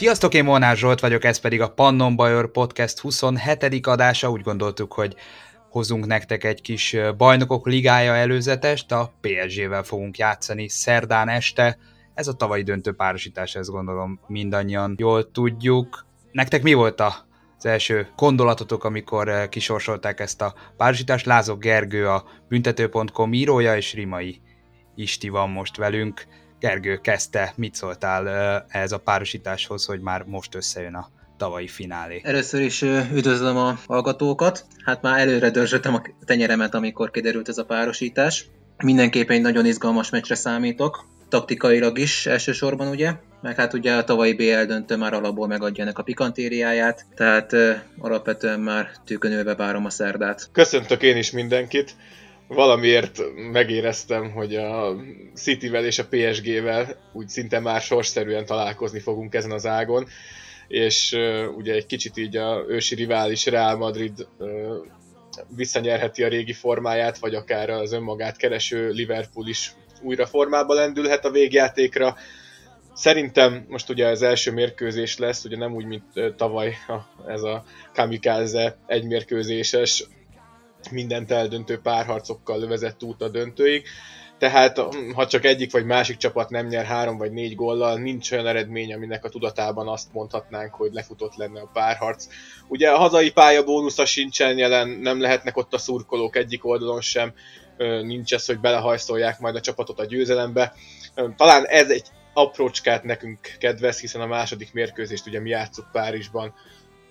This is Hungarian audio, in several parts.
Sziasztok, én Molnár Zsolt vagyok, ez pedig a Pannon Bajor Podcast 27. adása. Úgy gondoltuk, hogy hozunk nektek egy kis bajnokok ligája előzetest, a PSG-vel fogunk játszani szerdán este. Ez a tavalyi döntő párosítás, ezt gondolom mindannyian jól tudjuk. Nektek mi volt a az első gondolatotok, amikor kisorsolták ezt a párosítást. Lázok Gergő a büntető.com írója, és Rimai Isti van most velünk. Gergő kezdte, mit szóltál ehhez a párosításhoz, hogy már most összejön a tavalyi finálé? Először is üdvözlöm a hallgatókat. Hát már előre dörzsöttem a tenyeremet, amikor kiderült ez a párosítás. Mindenképpen egy nagyon izgalmas meccsre számítok, taktikailag is elsősorban ugye, meg hát ugye a tavalyi BL döntő már alapból megadja ennek a pikantériáját, tehát uh, alapvetően már tűkönülve várom a szerdát. Köszöntök én is mindenkit, valamiért megéreztem, hogy a Cityvel és a PSG-vel úgy szinte már sorszerűen találkozni fogunk ezen az ágon, és uh, ugye egy kicsit így a ősi rivális Real Madrid uh, visszanyerheti a régi formáját, vagy akár az önmagát kereső Liverpool is újra formába lendülhet a végjátékra. Szerintem most ugye az első mérkőzés lesz, ugye nem úgy, mint tavaly ez a kamikaze egymérkőzéses mindent eldöntő párharcokkal lövezett út a döntőig. Tehát ha csak egyik vagy másik csapat nem nyer három vagy négy góllal, nincs olyan eredmény, aminek a tudatában azt mondhatnánk, hogy lefutott lenne a párharc. Ugye a hazai pálya bónusza sincsen jelen, nem lehetnek ott a szurkolók egyik oldalon sem, nincs ez, hogy belehajszolják majd a csapatot a győzelembe. Talán ez egy aprócskát nekünk kedvez, hiszen a második mérkőzést ugye mi játszuk Párizsban.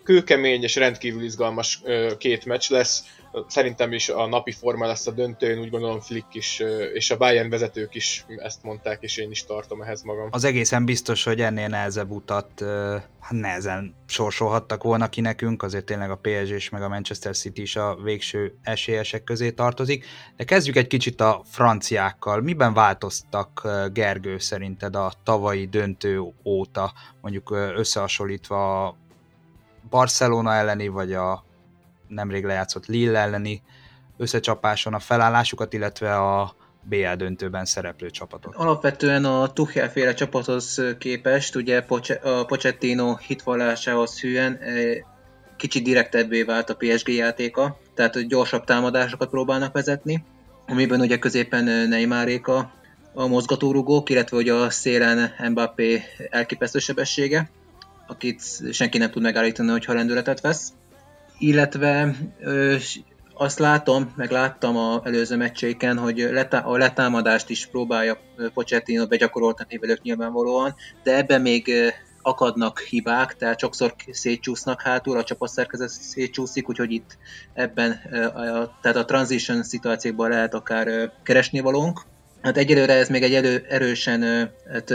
Kőkemény és rendkívül izgalmas két meccs lesz Szerintem is a napi forma lesz a döntő, én úgy gondolom Flick is, és a Bayern vezetők is ezt mondták, és én is tartom ehhez magam. Az egészen biztos, hogy ennél nehezebb utat hát nehezen sorsolhattak volna ki nekünk, azért tényleg a PSG és meg a Manchester City is a végső esélyesek közé tartozik. De kezdjük egy kicsit a franciákkal. Miben változtak Gergő szerinted a tavalyi döntő óta, mondjuk összehasonlítva a Barcelona elleni, vagy a nemrég lejátszott Lille elleni összecsapáson a felállásukat, illetve a BL döntőben szereplő csapatot. Alapvetően a Tuchel féle csapathoz képest, ugye a Pochettino hitvallásához hűen e, kicsit direktebbé vált a PSG játéka, tehát gyorsabb támadásokat próbálnak vezetni, amiben ugye középen Neymaréka a mozgatórugók, illetve hogy a szélen Mbappé elképesztő sebessége, akit senki nem tud megállítani, hogyha lendületet vesz illetve ö, azt látom, meg láttam a előző meccséken, hogy a letámadást is próbálja Pochettino begyakoroltatni velük nyilvánvalóan, de ebben még akadnak hibák, tehát sokszor szétcsúsznak hátul, a csapatszerkezet szétcsúszik, úgyhogy itt ebben, tehát a transition szituációkban lehet akár keresni valónk. Hát egyelőre ez még egy elő, erősen, hát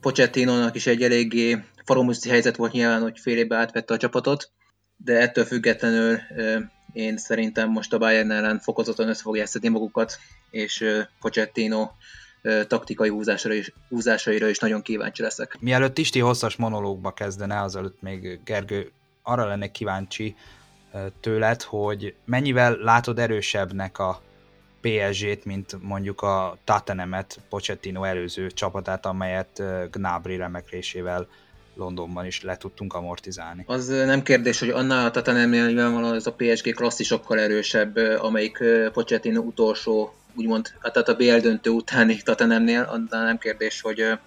Pochettinónak is egy eléggé faromuszi helyzet volt nyilván, hogy fél évbe átvette a csapatot, de ettől függetlenül én szerintem most a Bayern ellen fokozottan össze fogják szedni magukat, és Pochettino taktikai húzásaira is, húzásaira is nagyon kíváncsi leszek. Mielőtt Isti hosszas monológba kezdene, azelőtt még Gergő arra lennék kíváncsi tőled, hogy mennyivel látod erősebbnek a PSG-t, mint mondjuk a Tottenhamet, Pochettino előző csapatát, amelyet Gnabry remeklésével Londonban is le tudtunk amortizálni. Az nem kérdés, hogy annál a Tatanemnél nyilvánvalóan az a PSG klasszisokkal erősebb, amelyik Pochettino utolsó, úgymond, tehát a BL döntő utáni Tatanemnél, annál nem kérdés, hogy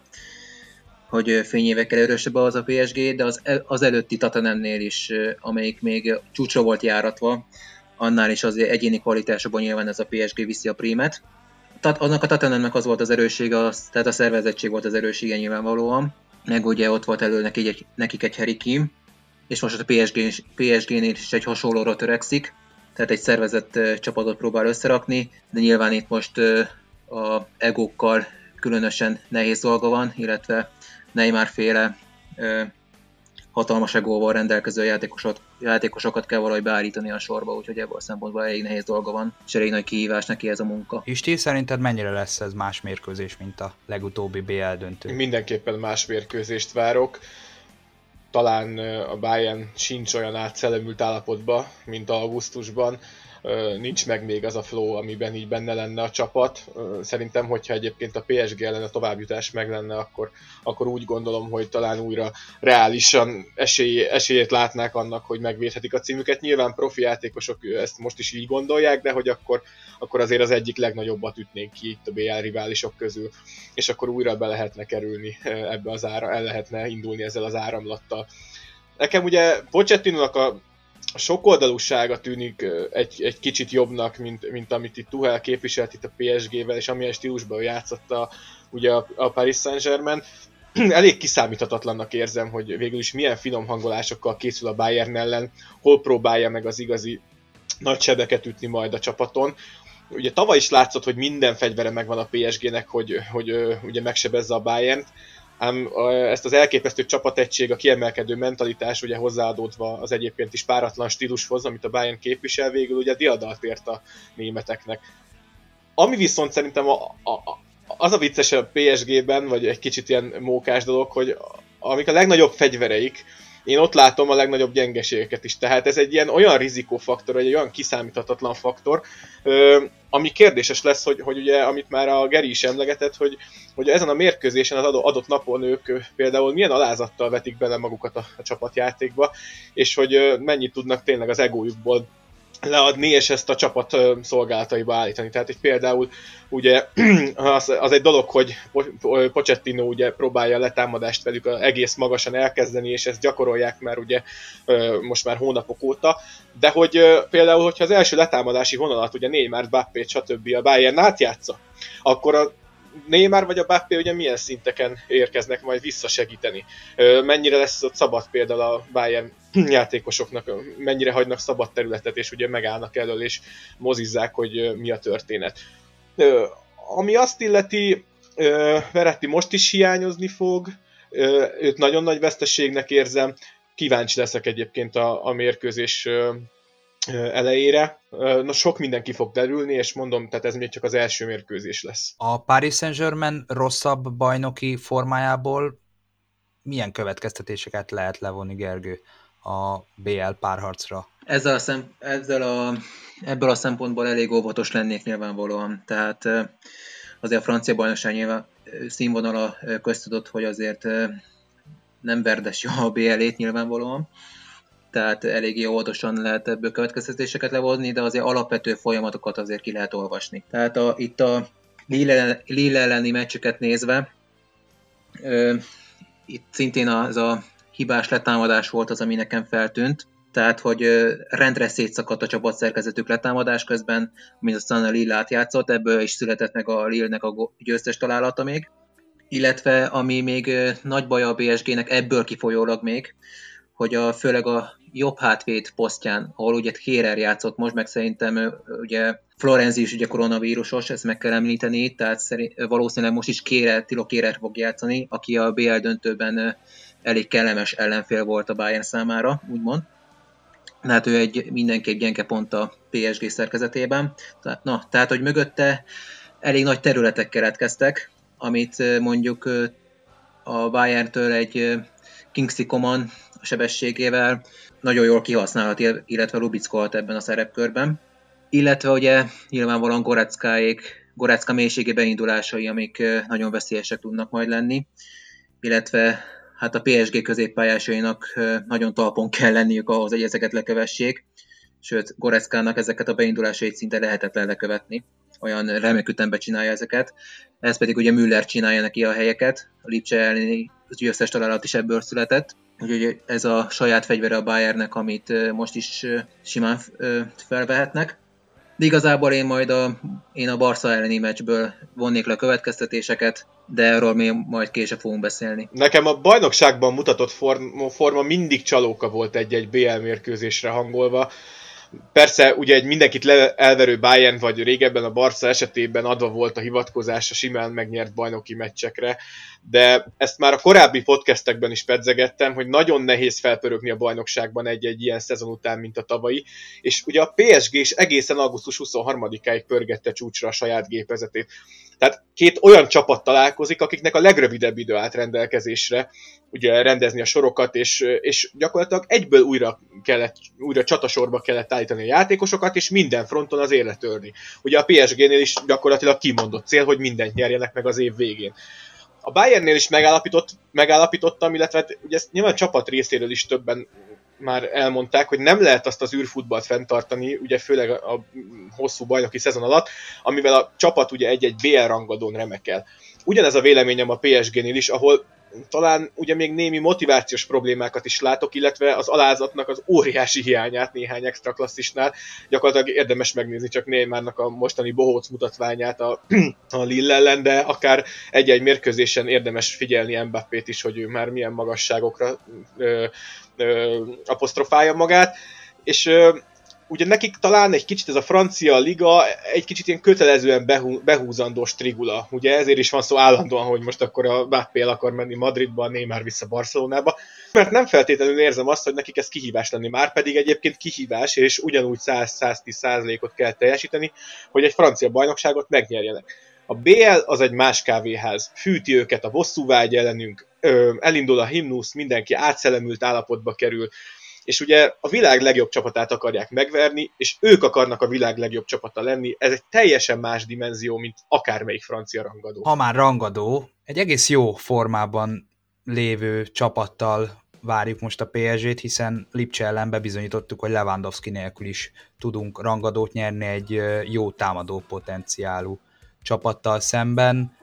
hogy fényévekkel erősebb az a PSG, de az, az előtti Tatanemnél is, amelyik még csúcsra volt járatva, annál is az egyéni kvalitásokban nyilván ez a PSG viszi a prímet. Tehát annak a Tatanemnek az volt az erőssége, az, tehát a szervezettség volt az erőssége nyilvánvalóan, meg ugye ott volt elő nekik egy, nekik egy Harry Kim, és most a PSG, PSG-nél is egy hasonlóra törekszik, tehát egy szervezett csapatot próbál összerakni, de nyilván itt most a egókkal különösen nehéz dolga van, illetve Neymar féle hatalmas egóval rendelkező játékosot, játékosokat kell valahogy beállítani a sorba, úgyhogy ebből a szempontból elég nehéz dolga van, és elég nagy kihívás neki ez a munka. És ti szerinted mennyire lesz ez más mérkőzés, mint a legutóbbi BL döntő? Mindenképpen más mérkőzést várok. Talán a Bayern sincs olyan átszellemült állapotban, mint augusztusban. Nincs meg még az a flow, amiben így benne lenne a csapat. Szerintem, hogyha egyébként a PSG ellen a továbbjutás meg lenne, akkor, akkor úgy gondolom, hogy talán újra reálisan esély, esélyét látnák annak, hogy megvédhetik a címüket. Nyilván profi játékosok ezt most is így gondolják, de hogy akkor, akkor azért az egyik legnagyobbat ütnénk ki itt a BL riválisok közül, és akkor újra be lehetne kerülni ebbe az ára, el lehetne indulni ezzel az áramlattal. Nekem ugye Pochettinónak a a sokoldalúsága tűnik egy, egy kicsit jobbnak, mint, mint amit itt Tuhel képviselt itt a PSG-vel, és amilyen stílusban játszotta ugye a, a Paris Saint-Germain. Elég kiszámíthatatlannak érzem, hogy végül is milyen finom hangolásokkal készül a Bayern ellen, hol próbálja meg az igazi nagy sebeket ütni majd a csapaton. Ugye tavaly is látszott, hogy minden fegyvere megvan a PSG-nek, hogy, hogy ugye megsebezze a Bayern-t, ám ezt az elképesztő csapategység, a kiemelkedő mentalitás ugye hozzáadódva az egyébként is páratlan stílushoz, amit a Bayern képvisel, végül ugye diadalt ért a németeknek. Ami viszont szerintem a, a, az a vicces a PSG-ben, vagy egy kicsit ilyen mókás dolog, hogy amik a legnagyobb fegyvereik, én ott látom a legnagyobb gyengeségeket is. Tehát ez egy ilyen olyan rizikófaktor, egy olyan kiszámíthatatlan faktor, ami kérdéses lesz, hogy, hogy ugye, amit már a Geri is emlegetett, hogy, hogy ezen a mérkőzésen az adott napon ők például milyen alázattal vetik bele magukat a, a csapatjátékba, és hogy mennyit tudnak tényleg az egójukból leadni, és ezt a csapat szolgálataiba állítani. Tehát egy például ugye az, az egy dolog, hogy Pochettino ugye próbálja letámadást velük egész magasan elkezdeni, és ezt gyakorolják már ugye most már hónapok óta, de hogy például, hogyha az első letámadási vonalat ugye Neymar, Bappé, stb. a Bayern átjátsza, akkor a Neymar vagy a Bappé ugye milyen szinteken érkeznek majd visszasegíteni? Mennyire lesz ott szabad például a Bayern játékosoknak, mennyire hagynak szabad területet, és ugye megállnak elől, és mozizzák, hogy mi a történet. Ami azt illeti, Veretti most is hiányozni fog, őt nagyon nagy veszteségnek érzem, kíváncsi leszek egyébként a, a mérkőzés elejére. Na sok mindenki fog derülni, és mondom, tehát ez még csak az első mérkőzés lesz. A Paris Saint-Germain rosszabb bajnoki formájából milyen következtetéseket lehet levonni, Gergő, a BL párharcra? Ezzel a szem, ezzel a, ebből a szempontból elég óvatos lennék nyilvánvalóan. Tehát azért a francia bajnokság nyilván színvonala köztudott, hogy azért nem verdesja a BL-ét nyilvánvalóan tehát eléggé óvatosan lehet ebből következtetéseket levonni, de azért alapvető folyamatokat azért ki lehet olvasni. Tehát a, itt a Lille elleni meccseket nézve, ö, itt szintén az a hibás letámadás volt az, ami nekem feltűnt, tehát hogy rendre szétszakadt a csapatszerkezetük letámadás közben, mint aztán a Lille átjátszott, ebből is született meg a Lille-nek a győztes találata még. Illetve ami még nagy baj a BSG-nek ebből kifolyólag még, hogy a, főleg a jobb hátvéd posztján, ahol ugye Kérer játszott most, meg szerintem ugye Florenzi is ugye koronavírusos, ezt meg kell említeni, tehát szerint, valószínűleg most is Kérer, Tilo Kérer fog játszani, aki a BL döntőben elég kellemes ellenfél volt a Bayern számára, úgymond. Hát ő egy mindenképp gyenge pont a PSG szerkezetében. Tehát, na, tehát, hogy mögötte elég nagy területek keletkeztek, amit mondjuk a Bayern-től egy Kingsley Coman sebességével nagyon jól kihasználhat, illetve Lubickolt ebben a szerepkörben. Illetve ugye nyilvánvalóan Goreckáék, Gorecka mélységi beindulásai, amik nagyon veszélyesek tudnak majd lenni, illetve hát a PSG középpályásainak nagyon talpon kell lenniük ahhoz, hogy ezeket lekövessék, sőt Goreckának ezeket a beindulásait szinte lehetetlen lekövetni, olyan remek ütembe csinálja ezeket, ez pedig ugye Müller csinálja neki a helyeket, a Lipcse elleni győztes találat is ebből született, Úgyhogy ez a saját fegyvere a Bayernnek, amit most is simán felvehetnek. De igazából én majd a, én a Barca elleni meccsből vonnék le a következtetéseket, de erről még majd később fogunk beszélni. Nekem a bajnokságban mutatott forma, forma mindig csalóka volt egy-egy BL mérkőzésre hangolva. Persze ugye egy mindenkit le, elverő Bayern vagy régebben a Barca esetében adva volt a hivatkozás a simán megnyert bajnoki meccsekre, de ezt már a korábbi podcastekben is pedzegettem, hogy nagyon nehéz felpörögni a bajnokságban egy-egy ilyen szezon után, mint a tavalyi, és ugye a PSG is egészen augusztus 23-áig pörgette csúcsra a saját gépezetét. Tehát két olyan csapat találkozik, akiknek a legrövidebb idő állt rendelkezésre, ugye rendezni a sorokat, és, és gyakorlatilag egyből újra, kellett, újra csatasorba kellett állítani a játékosokat, és minden fronton az élet törni. Ugye a PSG-nél is gyakorlatilag kimondott cél, hogy mindent nyerjenek meg az év végén. A Bayernnél is megállapított, megállapítottam, illetve hát ugye ezt nyilván a csapat részéről is többen már elmondták, hogy nem lehet azt az űrfutballt fenntartani, ugye főleg a, hosszú bajnoki szezon alatt, amivel a csapat ugye egy-egy BL rangadón remekel. Ugyanez a véleményem a PSG-nél is, ahol talán ugye még némi motivációs problémákat is látok, illetve az alázatnak az óriási hiányát néhány extra klasszisnál. Gyakorlatilag érdemes megnézni csak Neymarnak a mostani bohóc mutatványát a, a Lille ellen, de akár egy-egy mérkőzésen érdemes figyelni Mbappét is, hogy ő már milyen magasságokra ö, ö, apostrofálja magát. És ugye nekik talán egy kicsit ez a francia liga egy kicsit ilyen kötelezően behú, behúzandó strigula. Ugye ezért is van szó állandóan, hogy most akkor a Mbappé akar menni Madridba, a Neymar vissza Barcelonába. Mert nem feltétlenül érzem azt, hogy nekik ez kihívás lenni. Már pedig egyébként kihívás, és ugyanúgy 100-110 százalékot kell teljesíteni, hogy egy francia bajnokságot megnyerjenek. A BL az egy más kávéház, fűti őket a bosszúvágy ellenünk, elindul a himnusz, mindenki átszellemült állapotba kerül, és ugye a világ legjobb csapatát akarják megverni, és ők akarnak a világ legjobb csapata lenni. Ez egy teljesen más dimenzió, mint akármelyik francia rangadó. Ha már rangadó, egy egész jó formában lévő csapattal várjuk most a PSG-t, hiszen Lipcse ellen bebizonyítottuk, hogy Lewandowski nélkül is tudunk rangadót nyerni egy jó támadó potenciálú csapattal szemben.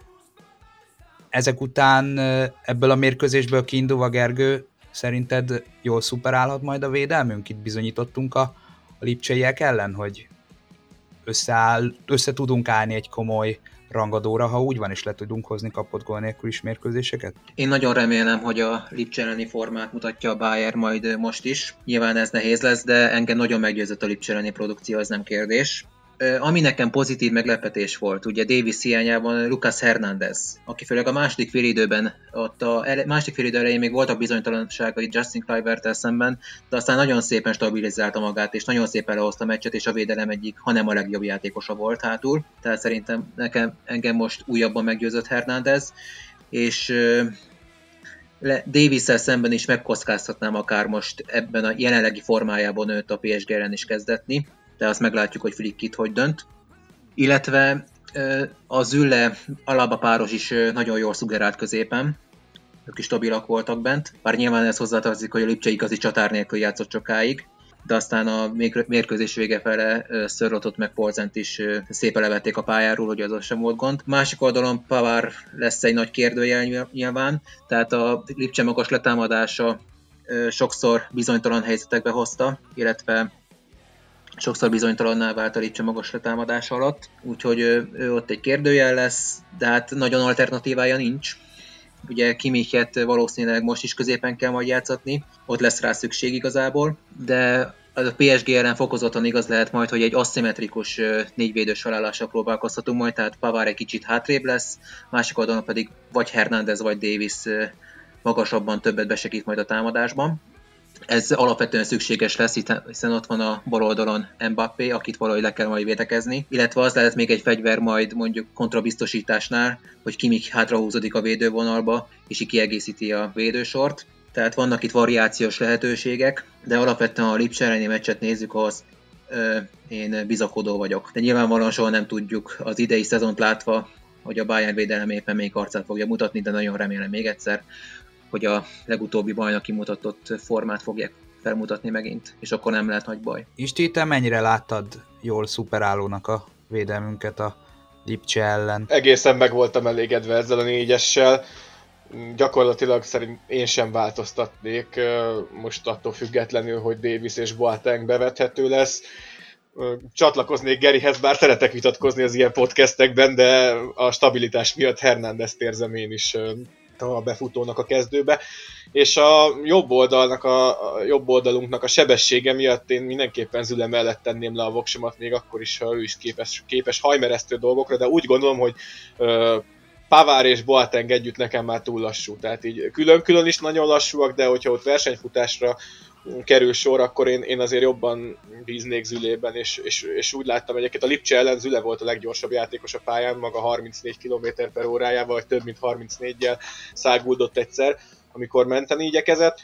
Ezek után ebből a mérkőzésből kiindulva Gergő, Szerinted jól szuperálhat majd a védelmünk? Itt bizonyítottunk a, a lipcseiek ellen, hogy összeáll, össze tudunk állni egy komoly rangadóra, ha úgy van, és le tudunk hozni kapott gól nélkül is mérkőzéseket? Én nagyon remélem, hogy a Lipcse elleni formát mutatja a Bayer majd most is. Nyilván ez nehéz lesz, de engem nagyon meggyőzött a Lipcse elleni produkció, ez nem kérdés. Ami nekem pozitív meglepetés volt, ugye Davis hiányában Lucas Hernández, aki főleg a második félidőben, ott a ele, második félidő elején még voltak bizonytalanságai Justin clivert szemben, de aztán nagyon szépen stabilizálta magát, és nagyon szépen lehozta a meccset, és a védelem egyik, hanem a legjobb játékosa volt hátul. Tehát szerintem nekem, engem most újabban meggyőzött Hernández, és davis szemben is megkockáztatnám akár most ebben a jelenlegi formájában őt a PSG ellen is kezdetni de azt meglátjuk, hogy Flick itt hogy dönt. Illetve a Zülle Alaba páros is nagyon jól szugerált középen, ők is stabilak voltak bent, bár nyilván ez hozzátartozik, hogy a Lipcse igazi csatár nélkül játszott sokáig, de aztán a mérkőzés vége fele Szörlotot meg Polzent is szépen levették a pályáról, hogy az sem volt gond. Másik oldalon Pavár lesz egy nagy kérdőjel nyilván, tehát a Lipcse magas letámadása sokszor bizonytalan helyzetekbe hozta, illetve sokszor bizonytalanná vált a Lipcse magas letámadás alatt, úgyhogy ő, ő ott egy kérdőjel lesz, de hát nagyon alternatívája nincs. Ugye Kimichet valószínűleg most is középen kell majd játszatni, ott lesz rá szükség igazából, de az a PSG ellen fokozottan igaz lehet majd, hogy egy aszimmetrikus négyvédős felállással próbálkozhatunk majd, tehát Pavár egy kicsit hátrébb lesz, másik oldalon pedig vagy Hernández vagy Davis magasabban többet besegít majd a támadásban ez alapvetően szükséges lesz, hiszen ott van a bal oldalon Mbappé, akit valahogy le kell majd védekezni, illetve az lehet még egy fegyver majd mondjuk kontrabiztosításnál, hogy Kimik hátrahúzódik a védővonalba, és így kiegészíti a védősort. Tehát vannak itt variációs lehetőségek, de alapvetően a Lipcse elleni meccset nézzük, ahhoz ö, én bizakodó vagyok. De nyilvánvalóan soha nem tudjuk az idei szezont látva, hogy a Bayern védelem éppen még arcát fogja mutatni, de nagyon remélem még egyszer, hogy a legutóbbi bajnoki mutatott formát fogják felmutatni megint, és akkor nem lehet nagy baj. Isti, te mennyire láttad jól szuperállónak a védelmünket a Lipcse ellen? Egészen meg voltam elégedve ezzel a négyessel. Gyakorlatilag szerint én sem változtatnék, most attól függetlenül, hogy Davis és Boateng bevethető lesz. Csatlakoznék Gerihez, bár szeretek vitatkozni az ilyen podcastekben, de a stabilitás miatt Hernándezt érzem én is a befutónak a kezdőbe, és a jobb oldalnak, a, a jobb oldalunknak a sebessége miatt én mindenképpen Züle mellett tenném le a voksomat, még akkor is, ha ő is képes, képes hajmeresztő dolgokra, de úgy gondolom, hogy ö, Pavár és Boateng együtt nekem már túl lassú, tehát így külön-külön is nagyon lassúak, de hogyha ott versenyfutásra kerül sor, akkor én, én azért jobban bíznék Zülében, és, és, és úgy láttam egyébként a Lipcse ellen Züle volt a leggyorsabb játékos a pályán, maga 34 km per órájával, vagy több mint 34-jel száguldott egyszer, amikor menteni igyekezett.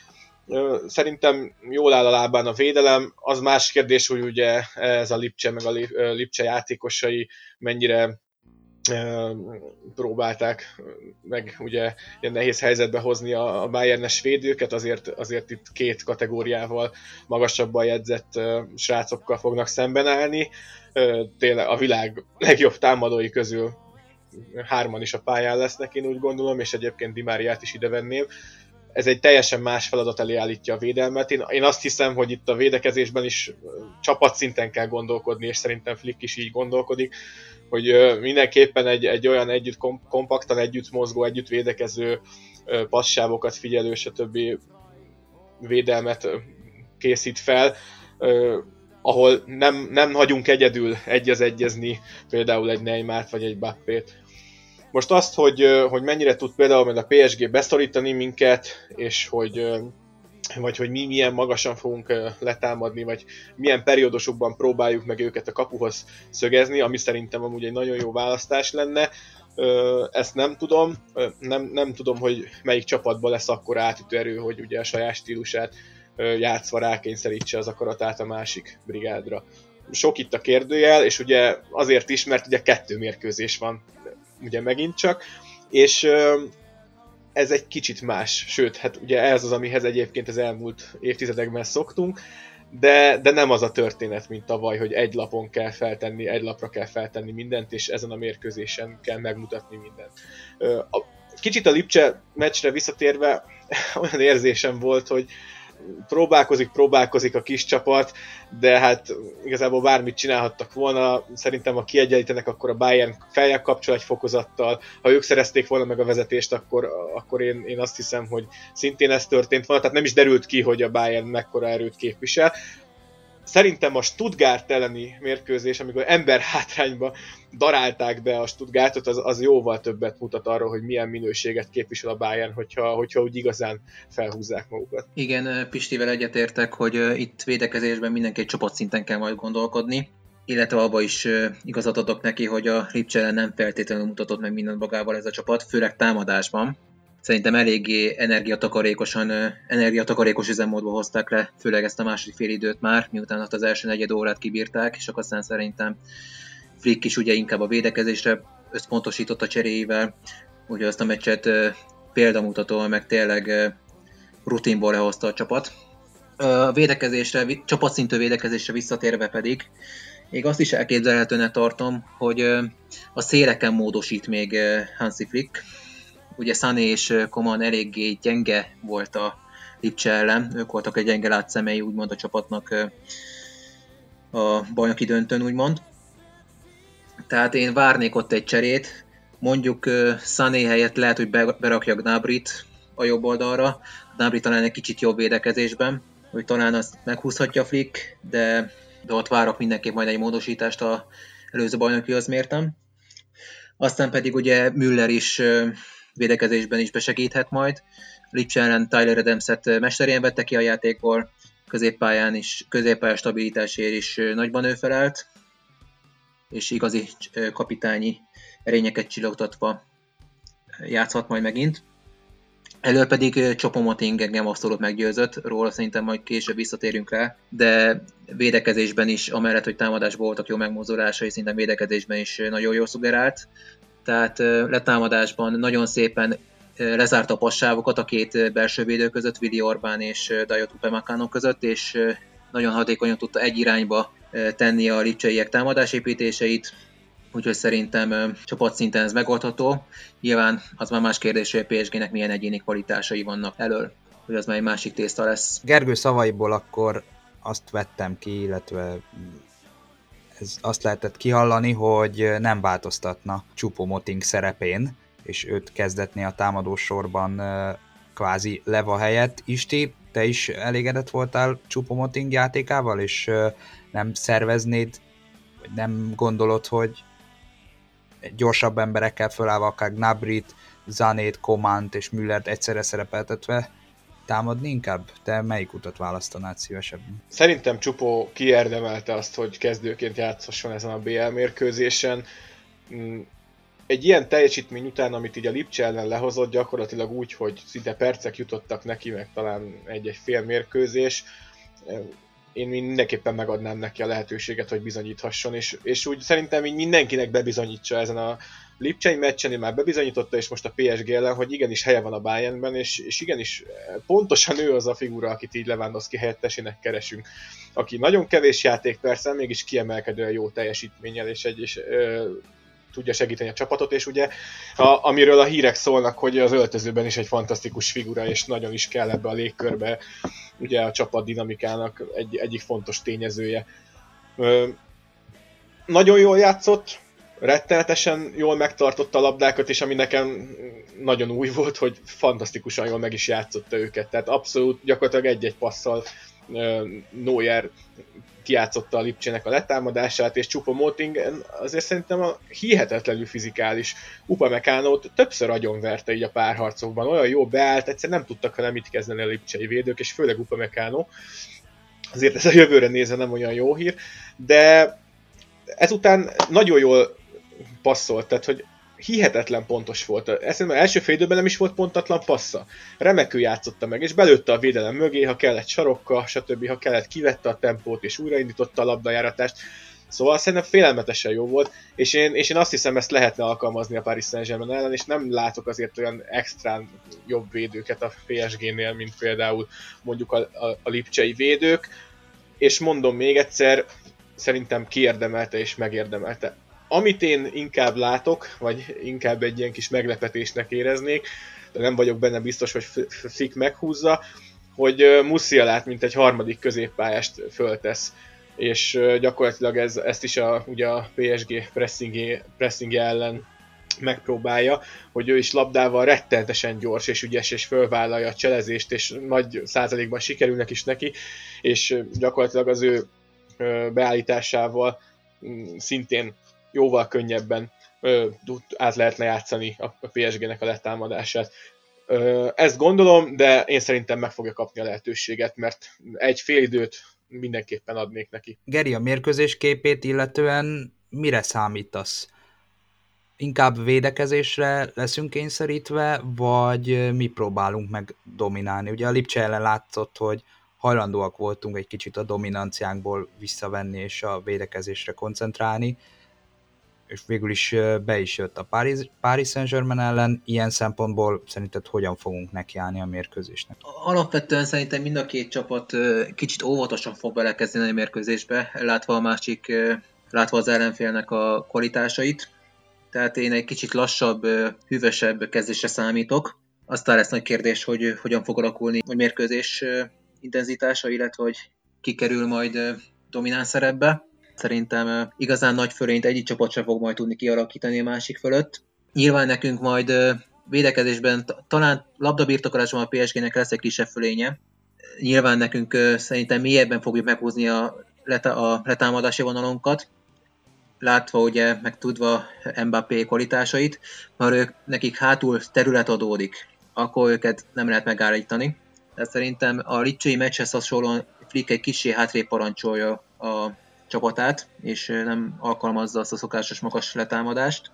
Szerintem jól áll a lábán a védelem, az más kérdés, hogy ugye ez a Lipcse meg a Lipcse játékosai mennyire próbálták meg ugye ilyen nehéz helyzetbe hozni a, a Bayernes védőket, azért, azért itt két kategóriával magasabban jegyzett srácokkal fognak szemben állni. Tényleg a világ legjobb támadói közül hárman is a pályán lesznek, én úgy gondolom, és egyébként Dimáriát is ide venném. Ez egy teljesen más feladat elé állítja a védelmet. Én, én azt hiszem, hogy itt a védekezésben is csapatszinten kell gondolkodni, és szerintem Flick is így gondolkodik hogy mindenképpen egy, egy olyan együtt kompaktan együtt mozgó, együtt védekező passávokat figyelő, stb. védelmet készít fel, ahol nem, nem hagyunk egyedül egyez egyezni például egy Neymart vagy egy Bappét. Most azt, hogy, hogy mennyire tud például majd a PSG beszorítani minket, és hogy vagy hogy mi milyen magasan fogunk letámadni, vagy milyen periódusokban próbáljuk meg őket a kapuhoz szögezni, ami szerintem amúgy egy nagyon jó választás lenne. Ezt nem tudom, nem, nem tudom, hogy melyik csapatban lesz akkor átütő erő, hogy ugye a saját stílusát játszva rákényszerítse az akaratát a másik brigádra. Sok itt a kérdőjel, és ugye azért is, mert ugye kettő mérkőzés van, ugye megint csak, és ez egy kicsit más, sőt, hát ugye ez az, amihez egyébként az elmúlt évtizedekben szoktunk, de, de nem az a történet, mint tavaly, hogy egy lapon kell feltenni, egy lapra kell feltenni mindent, és ezen a mérkőzésen kell megmutatni mindent. Kicsit a Lipcse meccsre visszatérve, olyan érzésem volt, hogy próbálkozik, próbálkozik a kis csapat, de hát igazából bármit csinálhattak volna. Szerintem, ha kiegyenlítenek, akkor a Bayern feljebb kapcsol egy fokozattal. Ha ők szerezték volna meg a vezetést, akkor, akkor én, én azt hiszem, hogy szintén ez történt volna. Tehát nem is derült ki, hogy a Bayern mekkora erőt képvisel szerintem a Stuttgart elleni mérkőzés, amikor ember hátrányba darálták be a Stuttgartot, az, az jóval többet mutat arról, hogy milyen minőséget képvisel a Bayern, hogyha, hogyha úgy igazán felhúzzák magukat. Igen, Pistivel egyetértek, hogy itt védekezésben mindenki egy csapatszinten kell majd gondolkodni, illetve abba is igazat adok neki, hogy a Lipcselen nem feltétlenül mutatott meg mindent magával ez a csapat, főleg támadásban szerintem eléggé energiatakarékosan, energiatakarékos üzemmódba hozták le, főleg ezt a második fél időt már, miután azt az első negyed órát kibírták, és akkor aztán szerintem Flick is ugye inkább a védekezésre összpontosított a cseréivel, ugye azt a meccset példamutatóan meg tényleg rutinból lehozta a csapat. A védekezésre, csapatszintű védekezésre visszatérve pedig, még azt is elképzelhetőnek tartom, hogy a széleken módosít még Hansi Flick, ugye Sané és Koman eléggé gyenge volt a Lipcse ellen, ők voltak egy gyenge látszemei úgymond a csapatnak a bajnoki döntőn úgymond. Tehát én várnék ott egy cserét, mondjuk Sané helyett lehet, hogy berakja Gnabrit a jobb oldalra, Gnabry talán egy kicsit jobb védekezésben, hogy talán azt meghúzhatja Flick, de, de ott várok mindenképp majd egy módosítást a előző bajnokihoz mértem. Aztán pedig ugye Müller is védekezésben is besegíthet majd. Lipcse ellen Tyler Adams-et mesterén vette ki a játékból, középpályán is, középpályán stabilitásért is nagyban ő felelt, és igazi kapitányi erényeket csillogtatva játszhat majd megint. Elől pedig Csopomoting engem abszolút meggyőzött, róla szerintem majd később visszatérünk rá, de védekezésben is, amellett, hogy támadásban voltak jó megmozdulásai, szerintem védekezésben is nagyon jól szugerált tehát letámadásban nagyon szépen lezárta a passávokat a két belső védő között, Vili Orbán és Dajot Upemacano között, és nagyon hatékonyan tudta egy irányba tenni a lipcseiek támadásépítéseit, úgyhogy szerintem csapatszinten ez megoldható. Nyilván az már más kérdés, hogy a PSG-nek milyen egyéni kvalitásai vannak elől, hogy az már egy másik tészta lesz. Gergő szavaiból akkor azt vettem ki, illetve ez azt lehetett kihallani, hogy nem változtatna Moting szerepén, és őt kezdetné a támadó sorban kvázi Leva helyett. Isti, te is elégedett voltál Moting játékával, és nem szerveznéd, vagy nem gondolod, hogy gyorsabb emberekkel fölállva akár Gnabrit, Zanét, Komant és Müllert egyszerre szerepeltetve támadni inkább? Te melyik utat választanád szívesebben? Szerintem Csupó kiérdemelte azt, hogy kezdőként játszhasson ezen a BL mérkőzésen. Mm, egy ilyen teljesítmény után, amit így a Lipcse ellen lehozott, gyakorlatilag úgy, hogy szinte percek jutottak neki, meg talán egy-egy fél mérkőzés, én mindenképpen megadnám neki a lehetőséget, hogy bizonyíthasson, és, és úgy szerintem így mindenkinek bebizonyítsa ezen a Lipcsei meccsen, már bebizonyította, és most a PSG ellen, hogy igenis helye van a Bayernben, és, és igenis pontosan ő az a figura, akit így Lewandowski helyettesének keresünk, aki nagyon kevés játék persze, mégis kiemelkedően jó teljesítménnyel, és egy és, ö, tudja segíteni a csapatot, és ugye a, amiről a hírek szólnak, hogy az öltözőben is egy fantasztikus figura, és nagyon is kell ebbe a légkörbe, ugye a csapat dinamikának egy, egyik fontos tényezője. Ö, nagyon jól játszott, rettenetesen jól megtartotta a labdákat, és ami nekem nagyon új volt, hogy fantasztikusan jól meg is játszotta őket. Tehát abszolút gyakorlatilag egy-egy passzal Neuer kiátszotta a Lipcsének a letámadását, és Csupa Moting azért szerintem a hihetetlenül fizikális Upamecánót többször agyonverte így a párharcokban, olyan jó beállt, egyszer nem tudtak hanem mit kezdeni a Lipcsei védők, és főleg Upamecánó. Azért ez a jövőre nézve nem olyan jó hír, de ezután nagyon jól passzolt, tehát hogy hihetetlen pontos volt. Az első fél nem is volt pontatlan passza. Remekül játszotta meg, és belőtte a védelem mögé, ha kellett sarokka, stb. Ha kellett, kivette a tempót, és újraindította a labdajáratást. Szóval szerintem félelmetesen jó volt, és én, és én azt hiszem, ezt lehetne alkalmazni a Paris Saint-Germain ellen, és nem látok azért olyan extrán jobb védőket a PSG-nél, mint például mondjuk a, a, a lipcsei védők, és mondom még egyszer, szerintem kiérdemelte és megérdemelte amit én inkább látok, vagy inkább egy ilyen kis meglepetésnek éreznék, de nem vagyok benne biztos, hogy Fik meghúzza, hogy Musialát, mint egy harmadik középpályást föltesz. És gyakorlatilag ez, ezt is a, ugye a PSG pressing, pressing ellen megpróbálja, hogy ő is labdával rettentesen gyors és ügyes, és fölvállalja a cselezést, és nagy százalékban sikerülnek is neki, és gyakorlatilag az ő beállításával szintén jóval könnyebben ö, át lehetne játszani a, PSG-nek a letámadását. Ö, ezt gondolom, de én szerintem meg fogja kapni a lehetőséget, mert egy fél időt mindenképpen adnék neki. Geri, a mérkőzés képét illetően mire számítasz? Inkább védekezésre leszünk kényszerítve, vagy mi próbálunk meg dominálni? Ugye a Lipcse ellen látszott, hogy hajlandóak voltunk egy kicsit a dominanciánkból visszavenni és a védekezésre koncentrálni és végül is be is jött a Paris, Paris Saint-Germain ellen. Ilyen szempontból szerinted hogyan fogunk nekiállni a mérkőzésnek? Alapvetően szerintem mind a két csapat kicsit óvatosan fog belekezdeni a mérkőzésbe, látva a másik, látva az ellenfélnek a kvalitásait. Tehát én egy kicsit lassabb, hűvösebb kezdésre számítok. Aztán lesz nagy kérdés, hogy hogyan fog alakulni a mérkőzés intenzitása, illetve hogy kikerül majd domináns szerepbe Szerintem igazán nagy fölényt egyik csapat sem fog majd tudni kialakítani a másik fölött. Nyilván nekünk majd védekezésben, talán labdabirtokolásban a PSG-nek lesz egy kisebb fölénye. Nyilván nekünk szerintem mélyebben fogjuk meghúzni a, leta- a letámadási vonalunkat, látva ugye, meg tudva Mbappé kvalitásait, mert ők, nekik hátul terület adódik, akkor őket nem lehet megállítani. Tehát szerintem a Licsei meccshez hasonlóan Flick egy kicsi hátrébb parancsolja a csapatát, és nem alkalmazza azt a szokásos magas letámadást.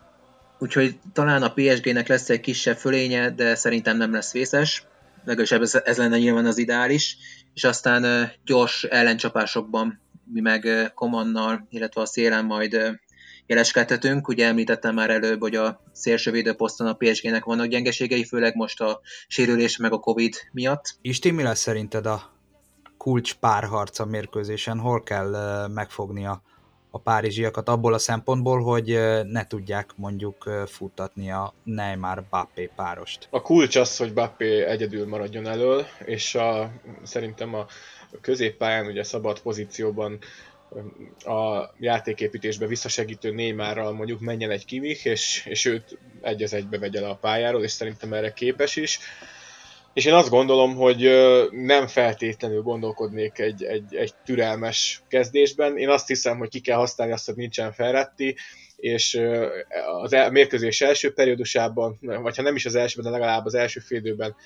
Úgyhogy talán a PSG-nek lesz egy kisebb fölénye, de szerintem nem lesz vészes. Legalábbis ez, ez lenne nyilván az ideális. És aztán gyors ellencsapásokban mi meg Komannal, illetve a szélen majd jeleskedhetünk. Ugye említettem már előbb, hogy a szélső védőposzton a PSG-nek vannak gyengeségei, főleg most a sérülés meg a Covid miatt. Isti, mi lesz szerinted a kulcs párharc a mérkőzésen, hol kell megfogni a, párizsiakat abból a szempontból, hogy ne tudják mondjuk futtatni a Neymar-Bappé párost. A kulcs az, hogy Bappé egyedül maradjon elől, és a, szerintem a középpályán, ugye szabad pozícióban a játéképítésbe visszasegítő Neymarral mondjuk menjen egy kivik, és, és őt egy az egybe vegye le a pályáról, és szerintem erre képes is. És én azt gondolom, hogy nem feltétlenül gondolkodnék egy, egy, egy türelmes kezdésben. Én azt hiszem, hogy ki kell használni azt, hogy nincsen Ferretti, és az a mérkőzés első periódusában, vagy ha nem is az elsőben, de legalább az első félidőben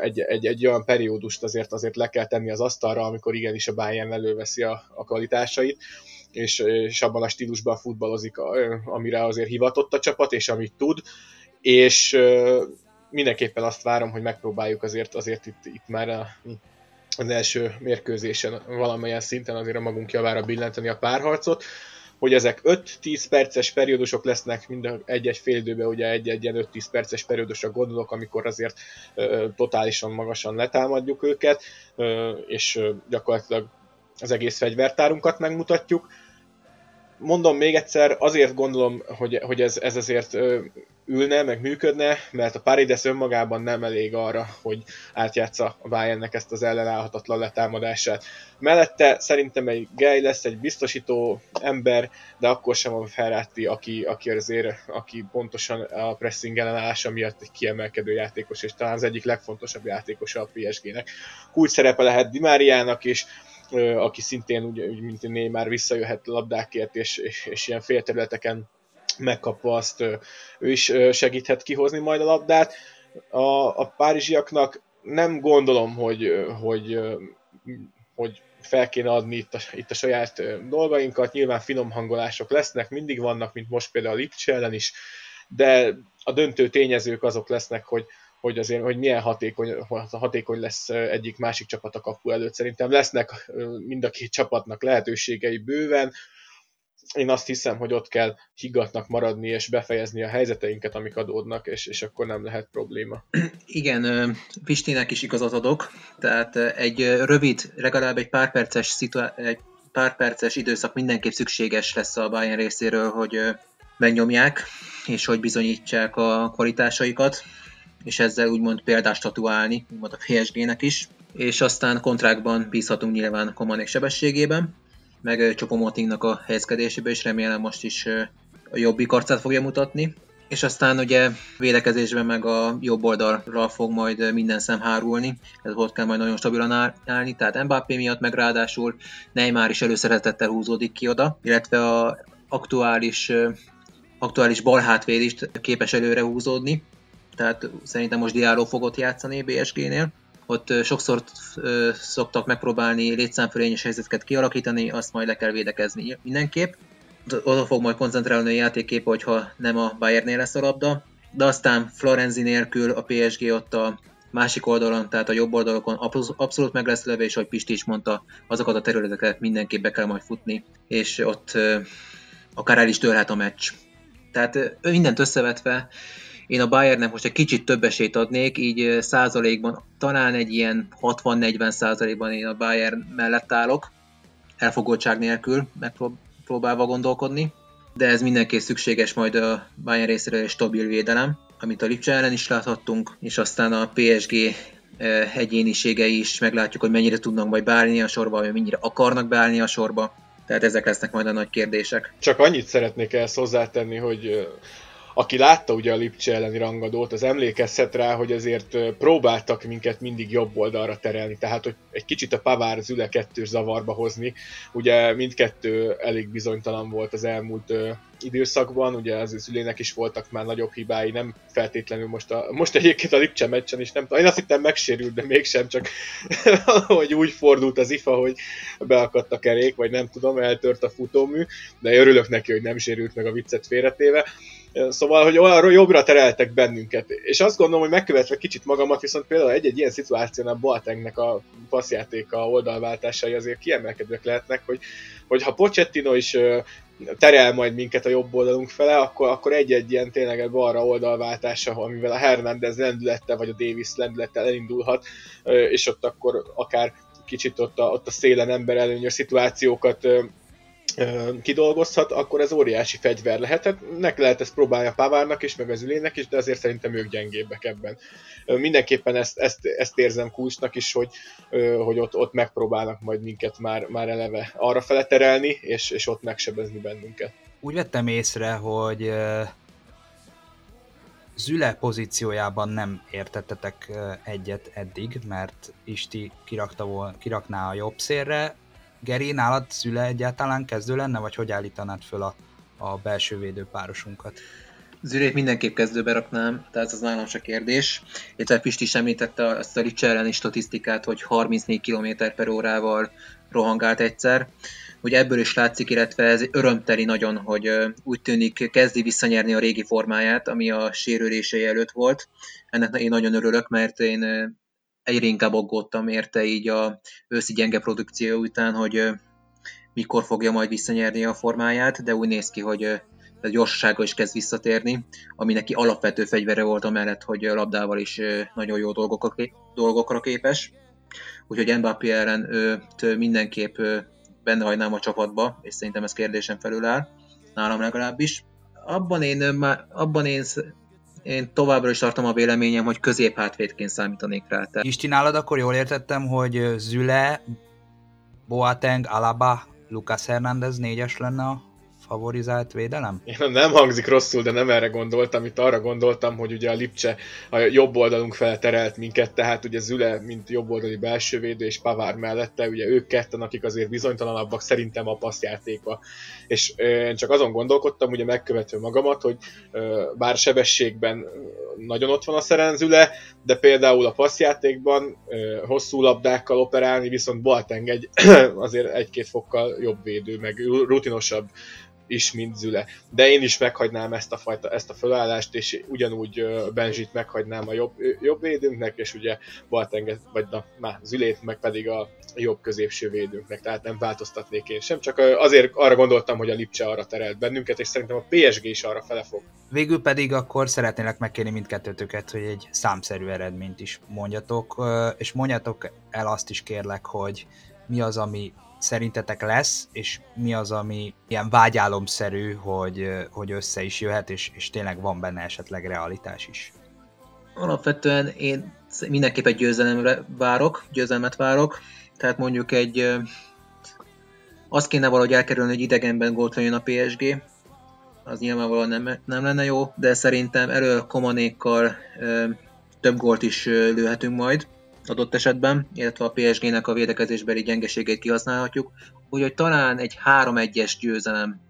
egy, egy, egy olyan periódust azért azért le kell tenni az asztalra, amikor igenis a Bayern előveszi a, a kvalitásait, és, és abban a stílusban futballozik, amire azért hivatott a csapat, és amit tud, és mindenképpen azt várom, hogy megpróbáljuk azért, azért itt, itt már a, az első mérkőzésen valamilyen szinten azért a magunk javára billenteni a párharcot, hogy ezek 5-10 perces periódusok lesznek, mind egy-egy fél időben, ugye egy-egy ilyen 5-10 perces periódusra gondolok, amikor azért ö, totálisan magasan letámadjuk őket, ö, és ö, gyakorlatilag az egész fegyvertárunkat megmutatjuk. Mondom még egyszer, azért gondolom, hogy, hogy ez, ez azért ülne, meg működne, mert a Paredes önmagában nem elég arra, hogy átjátsza a Bayernnek ezt az ellenállhatatlan letámadását. Mellette szerintem egy Gay lesz, egy biztosító ember, de akkor sem a Ferrati, aki, aki azért, aki pontosan a pressing ellenállása miatt egy kiemelkedő játékos, és talán az egyik legfontosabb játékosa a PSG-nek. Kulcs szerepe lehet Di Mariának is, aki szintén úgy mint Neymar visszajöhet labdákért, és, és, és ilyen félterületeken megkapva azt ő is segíthet kihozni majd a labdát. A, a párizsiaknak nem gondolom, hogy, hogy, hogy fel kéne adni itt a, itt a saját dolgainkat, nyilván finom hangolások lesznek, mindig vannak, mint most például a Lipcse ellen is, de a döntő tényezők azok lesznek, hogy, hogy azért, hogy milyen hatékony, hatékony lesz egyik másik csapat a kapu előtt. Szerintem lesznek mind a két csapatnak lehetőségei bőven, én azt hiszem, hogy ott kell higgatnak maradni és befejezni a helyzeteinket, amik adódnak, és, és akkor nem lehet probléma. Igen, Pistinek is igazat adok, tehát egy rövid, legalább egy pár perces, szitu- egy pár perces időszak mindenképp szükséges lesz a Bayern részéről, hogy megnyomják, és hogy bizonyítsák a kvalitásaikat, és ezzel úgymond példást tatuálni, úgymond a PSG-nek is, és aztán kontrákban bízhatunk nyilván Komanék sebességében, meg Csopomotingnak a helyezkedésében, és remélem most is a jobbik arcát fogja mutatni. És aztán ugye védekezésben meg a jobb oldalra fog majd minden szem hárulni, ez ott kell majd nagyon stabilan állni, tehát Mbappé miatt meg ráadásul Neymar is előszeretettel húzódik ki oda, illetve a aktuális, aktuális balhátvéd is képes előre húzódni, tehát szerintem most Diallo fogott játszani BSG-nél, ott sokszor szoktak megpróbálni létszámfölényes helyzeteket kialakítani, azt majd le kell védekezni mindenképp. Oda fog majd koncentrálni a játékkép, hogyha nem a Bayernnél lesz a labda, de aztán Florenzi nélkül a PSG ott a másik oldalon, tehát a jobb oldalokon abszolút meg lesz leve, és ahogy Pisti is mondta, azokat a területeket mindenképp be kell majd futni, és ott akár el is törhet a meccs. Tehát mindent összevetve én a Bayernnek most egy kicsit több esélyt adnék, így százalékban talán egy ilyen 60-40 százalékban én a Bayern mellett állok, elfogoltság nélkül megpróbálva gondolkodni, de ez mindenképp szükséges majd a Bayern részéről egy stabil védelem, amit a Lipcse ellen is láthattunk, és aztán a PSG egyéniségei is meglátjuk, hogy mennyire tudnak majd beállni a sorba, vagy mennyire akarnak beállni a sorba. Tehát ezek lesznek majd a nagy kérdések. Csak annyit szeretnék ezt hozzátenni, hogy aki látta ugye a Lipcse elleni rangadót, az emlékezhet rá, hogy azért próbáltak minket mindig jobb oldalra terelni, tehát hogy egy kicsit a Pavár Züle kettős zavarba hozni. Ugye mindkettő elég bizonytalan volt az elmúlt időszakban, ugye az Zülének is voltak már nagyobb hibái, nem feltétlenül most, a, most egyébként a Lipcse meccsen is nem én azt hittem megsérült, de mégsem, csak hogy úgy fordult az IFA, hogy beakadt a kerék, vagy nem tudom, eltört a futómű, de örülök neki, hogy nem sérült meg a viccet félretéve. Szóval, hogy olyan jobbra tereltek bennünket. És azt gondolom, hogy megkövetve kicsit magamat, viszont például egy-egy ilyen szituációnál Boatengnek a passzjátéka, oldalváltásai azért kiemelkedőek lehetnek, hogy, hogy ha Pochettino is terel majd minket a jobb oldalunk fele, akkor, akkor egy-egy ilyen tényleg balra oldalváltása, amivel a Hernández lendülettel, vagy a Davis lendülettel elindulhat, és ott akkor akár kicsit ott a, ott a szélen ember előnyös szituációkat kidolgozhat, akkor ez óriási fegyver lehet. Hát nek lehet ezt próbálni a Pavárnak is, meg az Ülének is, de azért szerintem ők gyengébbek ebben. Mindenképpen ezt, ezt, ezt érzem kulcsnak is, hogy, hogy ott, ott megpróbálnak majd minket már, már eleve arra fele terelni, és, és ott megsebezni bennünket. Úgy vettem észre, hogy Züle pozíciójában nem értettetek egyet eddig, mert Isti kirakta volna, kirakná a jobb szélre, Geri, nálad Szüle egyáltalán kezdő lenne, vagy hogy állítanád föl a a belső védő párosunkat. Zürét mindenképp kezdőbe raknám, tehát ez nálam se kérdés. Illetve Pisti is említette azt a Ricse elleni statisztikát, hogy 34 km per órával rohangált egyszer. Ugye ebből is látszik, illetve ez örömteli nagyon, hogy úgy tűnik kezdi visszanyerni a régi formáját, ami a sérülései előtt volt. Ennek én nagyon örülök, mert én egyre inkább aggódtam érte így a őszi gyenge produkció után, hogy mikor fogja majd visszanyerni a formáját, de úgy néz ki, hogy a gyorsasága is kezd visszatérni, ami neki alapvető fegyvere volt amellett, hogy labdával is nagyon jó dolgokra, képes. Úgyhogy Mbappé ellen őt mindenképp benne hagynám a csapatba, és szerintem ez kérdésen felül áll, nálam legalábbis. Abban én, abban én, én továbbra is tartom a véleményem, hogy középhátvédként számítanék rá. Tehát. Isti nálad akkor jól értettem, hogy Züle, Boateng, Alaba, Lucas Hernández négyes lenne a favorizált védelem? Én nem hangzik rosszul, de nem erre gondoltam. Itt arra gondoltam, hogy ugye a Lipcse a jobb oldalunk fel terelt minket, tehát ugye Züle, mint jobb oldali belső védő, és Pavár mellette, ugye ők ketten, akik azért bizonytalanabbak szerintem a passzjátékba. És én csak azon gondolkodtam, ugye megkövető magamat, hogy bár sebességben nagyon ott van a Szerenzüle, de például a passzjátékban hosszú labdákkal operálni, viszont Boateng egy azért egy-két fokkal jobb védő, meg rutinosabb is, mint Züle. De én is meghagynám ezt a, fajta, ezt a felállást, és ugyanúgy Benzsit meghagynám a jobb, jobb védőnknek, és ugye Baltenget, vagy na, má, Zülét, meg pedig a jobb középső védőnknek, tehát nem változtatnék én sem, csak azért arra gondoltam, hogy a Lipcse arra terelt bennünket, és szerintem a PSG is arra fele fog. Végül pedig akkor szeretnélek megkérni mindkettőtöket, hogy egy számszerű eredményt is mondjatok, és mondjatok el azt is kérlek, hogy mi az, ami szerintetek lesz, és mi az, ami ilyen vágyálomszerű, hogy, hogy össze is jöhet, és, és tényleg van benne esetleg realitás is? Alapvetően én mindenképp egy győzelemre várok, győzelmet várok, tehát mondjuk egy azt kéne valahogy elkerülni, hogy idegenben gólt a PSG, az nyilvánvalóan nem, nem lenne jó, de szerintem elő komanékkal több gólt is lőhetünk majd adott esetben, illetve a PSG-nek a védekezésbeli gyengeségét kihasználhatjuk, úgyhogy talán egy 3-1-es győzelem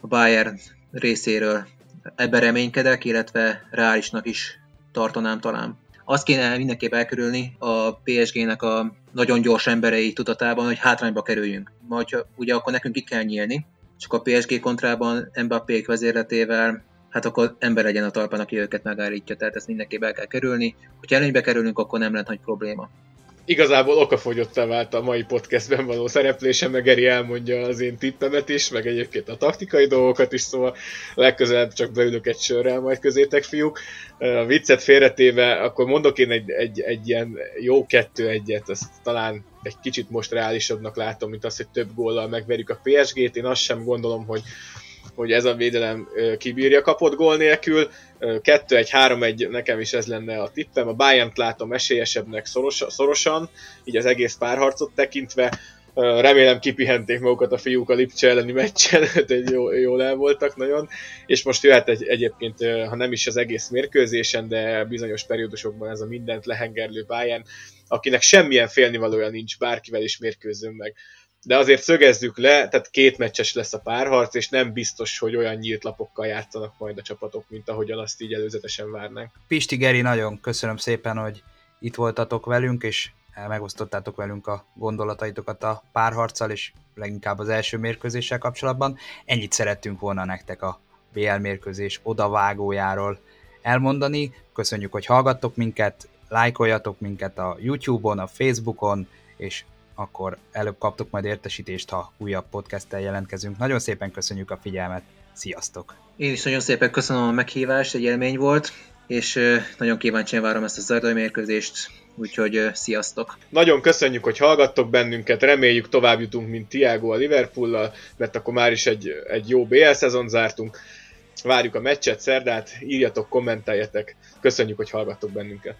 a Bayern részéről ebben reménykedek, illetve reálisnak is tartanám talán. Azt kéne mindenképp elkerülni a PSG-nek a nagyon gyors emberei tudatában, hogy hátrányba kerüljünk. Majd ugye akkor nekünk ki kell nyílni, csak a PSG kontrában Mbappé vezérletével hát akkor ember legyen a talpán, aki őket megállítja, tehát ezt mindenképp el kell kerülni. Hogyha előnybe kerülünk, akkor nem lehet nagy probléma. Igazából okafogyottá vált a mai podcastben való szereplése, meg Eri elmondja az én tippemet is, meg egyébként a taktikai dolgokat is, szóval legközelebb csak beülök egy sörrel majd közétek, fiúk. A viccet félretéve, akkor mondok én egy, egy, egy ilyen jó kettő-egyet, azt talán egy kicsit most reálisabbnak látom, mint az, hogy több góllal megverjük a PSG-t. Én azt sem gondolom, hogy hogy ez a védelem kibírja kapott gól nélkül. 2-1-3-1 nekem is ez lenne a tippem. A bayern látom esélyesebbnek szoros, szorosan, így az egész párharcot tekintve. Remélem kipihenték magukat a fiúk a Lipcse elleni meccsen, egy jó, jól el voltak nagyon, és most jöhet egy, egyébként, ha nem is az egész mérkőzésen, de bizonyos periódusokban ez a mindent lehengerlő Bayern, akinek semmilyen félnivalója nincs, bárkivel is mérkőzőn meg de azért szögezzük le, tehát két meccses lesz a párharc, és nem biztos, hogy olyan nyílt lapokkal játszanak majd a csapatok, mint ahogyan azt így előzetesen várnánk. Pisti Geri, nagyon köszönöm szépen, hogy itt voltatok velünk, és megosztottátok velünk a gondolataitokat a párharccal, és leginkább az első mérkőzéssel kapcsolatban. Ennyit szerettünk volna nektek a BL mérkőzés odavágójáról elmondani. Köszönjük, hogy hallgattok minket, lájkoljatok minket a YouTube-on, a Facebookon, és akkor előbb kaptok majd értesítést, ha újabb podcasttel jelentkezünk. Nagyon szépen köszönjük a figyelmet, sziasztok! Én is nagyon szépen köszönöm a meghívást, egy élmény volt, és nagyon kíváncsian várom ezt a zardai mérkőzést, úgyhogy sziasztok! Nagyon köszönjük, hogy hallgattok bennünket, reméljük tovább jutunk, mint Tiago a Liverpool-lal, mert akkor már is egy, egy jó BL szezon zártunk. Várjuk a meccset szerdát, írjatok, kommenteljetek, köszönjük, hogy hallgattok bennünket!